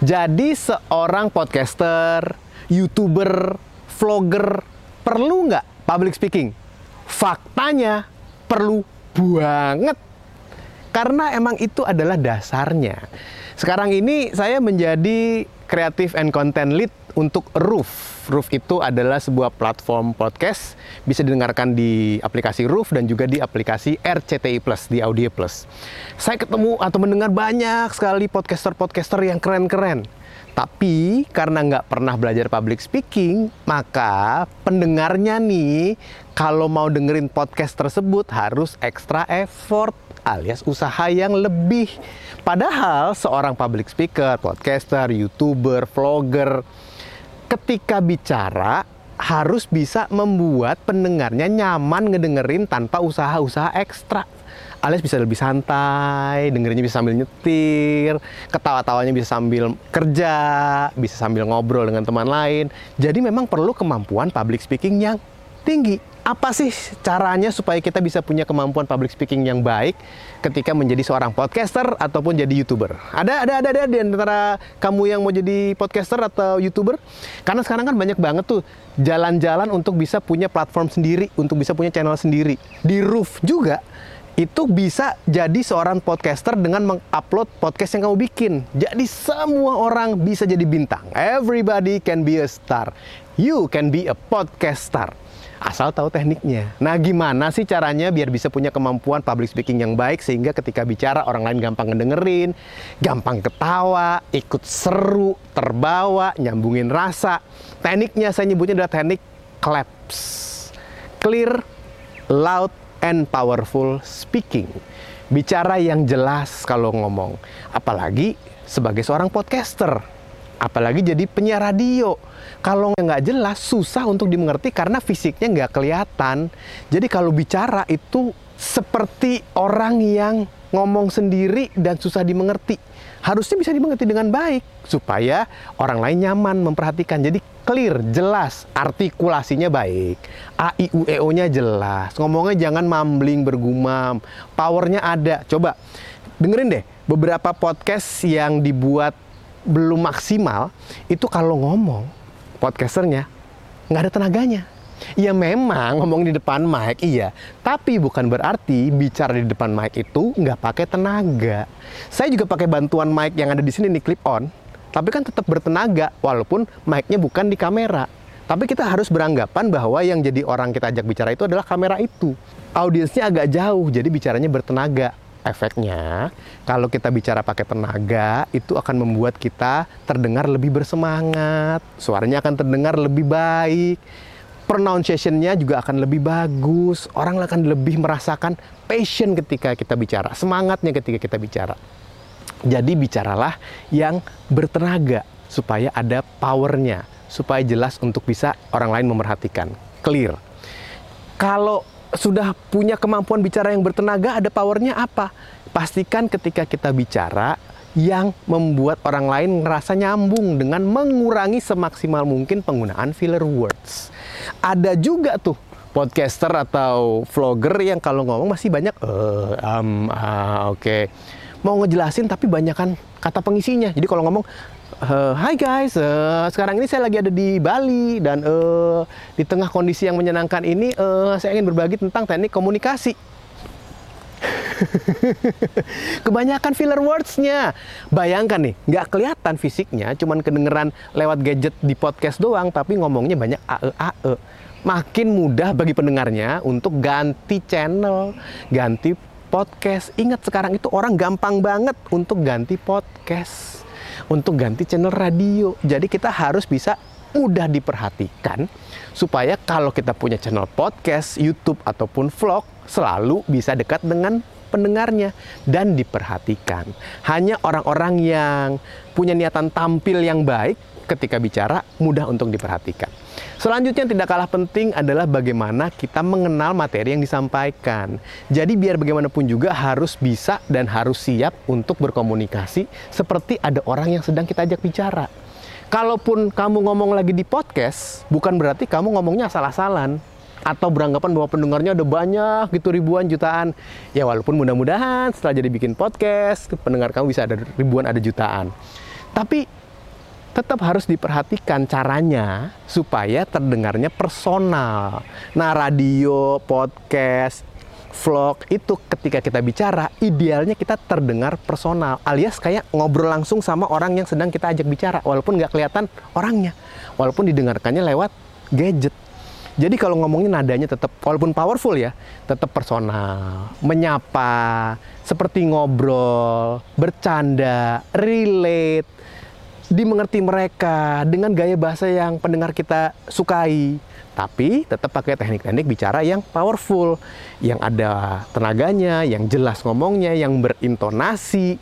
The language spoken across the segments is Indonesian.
Jadi seorang podcaster, youtuber, vlogger perlu nggak public speaking? Faktanya perlu banget. Karena emang itu adalah dasarnya. Sekarang ini saya menjadi creative and content lead untuk Roof. Roof itu adalah sebuah platform podcast bisa didengarkan di aplikasi Roof dan juga di aplikasi RCTI Plus di Audio Plus. Saya ketemu atau mendengar banyak sekali podcaster-podcaster yang keren-keren. Tapi karena nggak pernah belajar public speaking, maka pendengarnya nih kalau mau dengerin podcast tersebut harus extra effort alias usaha yang lebih. Padahal seorang public speaker, podcaster, youtuber, vlogger, ketika bicara harus bisa membuat pendengarnya nyaman ngedengerin tanpa usaha-usaha ekstra alias bisa lebih santai, dengerinnya bisa sambil nyetir, ketawa-tawanya bisa sambil kerja, bisa sambil ngobrol dengan teman lain. Jadi memang perlu kemampuan public speaking yang tinggi. Apa sih caranya supaya kita bisa punya kemampuan public speaking yang baik ketika menjadi seorang podcaster ataupun jadi youtuber? Ada ada ada ada di antara kamu yang mau jadi podcaster atau youtuber? Karena sekarang kan banyak banget tuh jalan-jalan untuk bisa punya platform sendiri, untuk bisa punya channel sendiri. Di Roof juga itu bisa jadi seorang podcaster dengan mengupload podcast yang kamu bikin. Jadi semua orang bisa jadi bintang. Everybody can be a star. You can be a podcaster asal tahu tekniknya. Nah, gimana sih caranya biar bisa punya kemampuan public speaking yang baik sehingga ketika bicara orang lain gampang ngedengerin, gampang ketawa, ikut seru, terbawa, nyambungin rasa. Tekniknya saya nyebutnya adalah teknik claps. Clear, loud, and powerful speaking. Bicara yang jelas kalau ngomong. Apalagi sebagai seorang podcaster. Apalagi jadi penyiar radio kalau nggak jelas susah untuk dimengerti karena fisiknya nggak kelihatan. Jadi kalau bicara itu seperti orang yang ngomong sendiri dan susah dimengerti. Harusnya bisa dimengerti dengan baik supaya orang lain nyaman memperhatikan. Jadi clear, jelas, artikulasinya baik. A I U E O-nya jelas. Ngomongnya jangan mambling bergumam. Powernya ada. Coba dengerin deh beberapa podcast yang dibuat belum maksimal itu kalau ngomong podcasternya nggak ada tenaganya. Ya memang ngomong di depan mic iya, tapi bukan berarti bicara di depan mic itu nggak pakai tenaga. Saya juga pakai bantuan mic yang ada di sini nih clip on, tapi kan tetap bertenaga walaupun mic-nya bukan di kamera. Tapi kita harus beranggapan bahwa yang jadi orang kita ajak bicara itu adalah kamera itu. Audiensnya agak jauh, jadi bicaranya bertenaga efeknya kalau kita bicara pakai tenaga itu akan membuat kita terdengar lebih bersemangat, suaranya akan terdengar lebih baik, pronunciation-nya juga akan lebih bagus, orang akan lebih merasakan passion ketika kita bicara, semangatnya ketika kita bicara. Jadi bicaralah yang bertenaga supaya ada powernya, supaya jelas untuk bisa orang lain memerhatikan, clear. Kalau sudah punya kemampuan bicara yang bertenaga, ada powernya apa? Pastikan ketika kita bicara yang membuat orang lain ngerasa nyambung dengan mengurangi semaksimal mungkin penggunaan filler words. Ada juga tuh podcaster atau vlogger yang kalau ngomong masih banyak uh, um, uh, oke okay. mau ngejelasin tapi banyak kan kata pengisinya. Jadi kalau ngomong Uh, Hai guys, uh, sekarang ini saya lagi ada di Bali dan uh, di tengah kondisi yang menyenangkan ini uh, saya ingin berbagi tentang teknik komunikasi. Kebanyakan filler words-nya. Bayangkan nih, nggak kelihatan fisiknya, cuman kedengeran lewat gadget di podcast doang, tapi ngomongnya banyak ae ae. Makin mudah bagi pendengarnya untuk ganti channel, ganti podcast. Ingat sekarang itu orang gampang banget untuk ganti podcast untuk ganti channel radio. Jadi kita harus bisa mudah diperhatikan supaya kalau kita punya channel podcast, YouTube ataupun vlog selalu bisa dekat dengan pendengarnya dan diperhatikan. Hanya orang-orang yang punya niatan tampil yang baik ketika bicara mudah untuk diperhatikan. Selanjutnya yang tidak kalah penting adalah bagaimana kita mengenal materi yang disampaikan. Jadi biar bagaimanapun juga harus bisa dan harus siap untuk berkomunikasi seperti ada orang yang sedang kita ajak bicara. Kalaupun kamu ngomong lagi di podcast, bukan berarti kamu ngomongnya asal-asalan atau beranggapan bahwa pendengarnya ada banyak gitu ribuan jutaan. Ya walaupun mudah-mudahan setelah jadi bikin podcast, pendengar kamu bisa ada ribuan ada jutaan. Tapi tetap harus diperhatikan caranya supaya terdengarnya personal. Nah, radio, podcast, vlog itu ketika kita bicara idealnya kita terdengar personal alias kayak ngobrol langsung sama orang yang sedang kita ajak bicara walaupun nggak kelihatan orangnya walaupun didengarkannya lewat gadget jadi kalau ngomongin nadanya tetap walaupun powerful ya tetap personal menyapa seperti ngobrol bercanda relate dimengerti mereka dengan gaya bahasa yang pendengar kita sukai. Tapi tetap pakai teknik-teknik bicara yang powerful, yang ada tenaganya, yang jelas ngomongnya, yang berintonasi,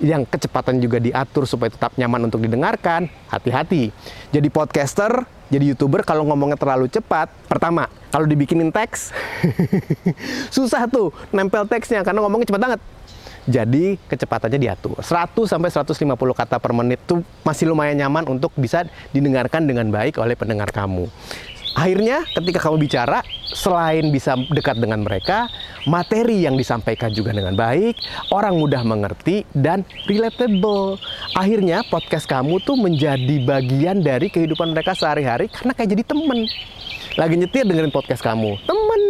yang kecepatan juga diatur supaya tetap nyaman untuk didengarkan. Hati-hati. Jadi podcaster, jadi youtuber kalau ngomongnya terlalu cepat, pertama kalau dibikinin teks susah tuh nempel teksnya karena ngomongnya cepat banget jadi kecepatannya diatur. 100 sampai 150 kata per menit itu masih lumayan nyaman untuk bisa didengarkan dengan baik oleh pendengar kamu. Akhirnya ketika kamu bicara, selain bisa dekat dengan mereka, materi yang disampaikan juga dengan baik, orang mudah mengerti dan relatable. Akhirnya podcast kamu tuh menjadi bagian dari kehidupan mereka sehari-hari karena kayak jadi temen. Lagi nyetir dengerin podcast kamu, temen.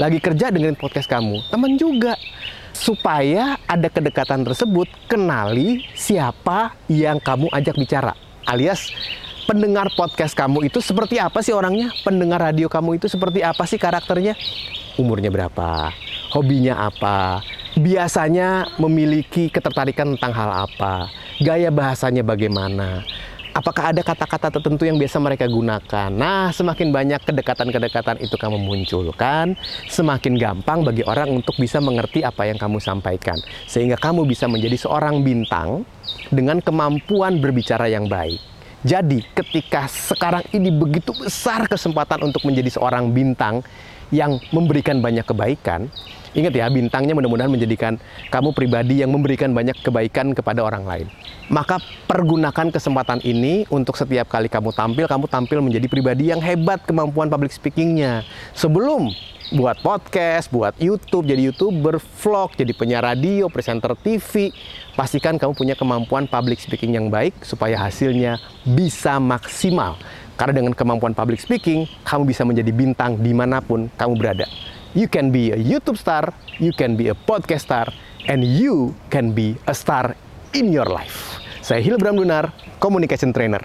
Lagi kerja dengerin podcast kamu, temen juga supaya ada kedekatan tersebut, kenali siapa yang kamu ajak bicara. Alias pendengar podcast kamu itu seperti apa sih orangnya? Pendengar radio kamu itu seperti apa sih karakternya? Umurnya berapa? Hobinya apa? Biasanya memiliki ketertarikan tentang hal apa? Gaya bahasanya bagaimana? Apakah ada kata-kata tertentu yang biasa mereka gunakan. Nah, semakin banyak kedekatan-kedekatan itu kamu munculkan, semakin gampang bagi orang untuk bisa mengerti apa yang kamu sampaikan. Sehingga kamu bisa menjadi seorang bintang dengan kemampuan berbicara yang baik. Jadi, ketika sekarang ini begitu besar kesempatan untuk menjadi seorang bintang yang memberikan banyak kebaikan, Ingat ya, bintangnya mudah-mudahan menjadikan kamu pribadi yang memberikan banyak kebaikan kepada orang lain. Maka pergunakan kesempatan ini untuk setiap kali kamu tampil, kamu tampil menjadi pribadi yang hebat kemampuan public speakingnya. Sebelum buat podcast, buat YouTube, jadi YouTuber, vlog, jadi penyiar radio, presenter TV, pastikan kamu punya kemampuan public speaking yang baik supaya hasilnya bisa maksimal. Karena dengan kemampuan public speaking, kamu bisa menjadi bintang di mana pun kamu berada. You can be a YouTube star, you can be a podcast star, and you can be a star in your life. Saya Hilbram Dunar, Communication Trainer.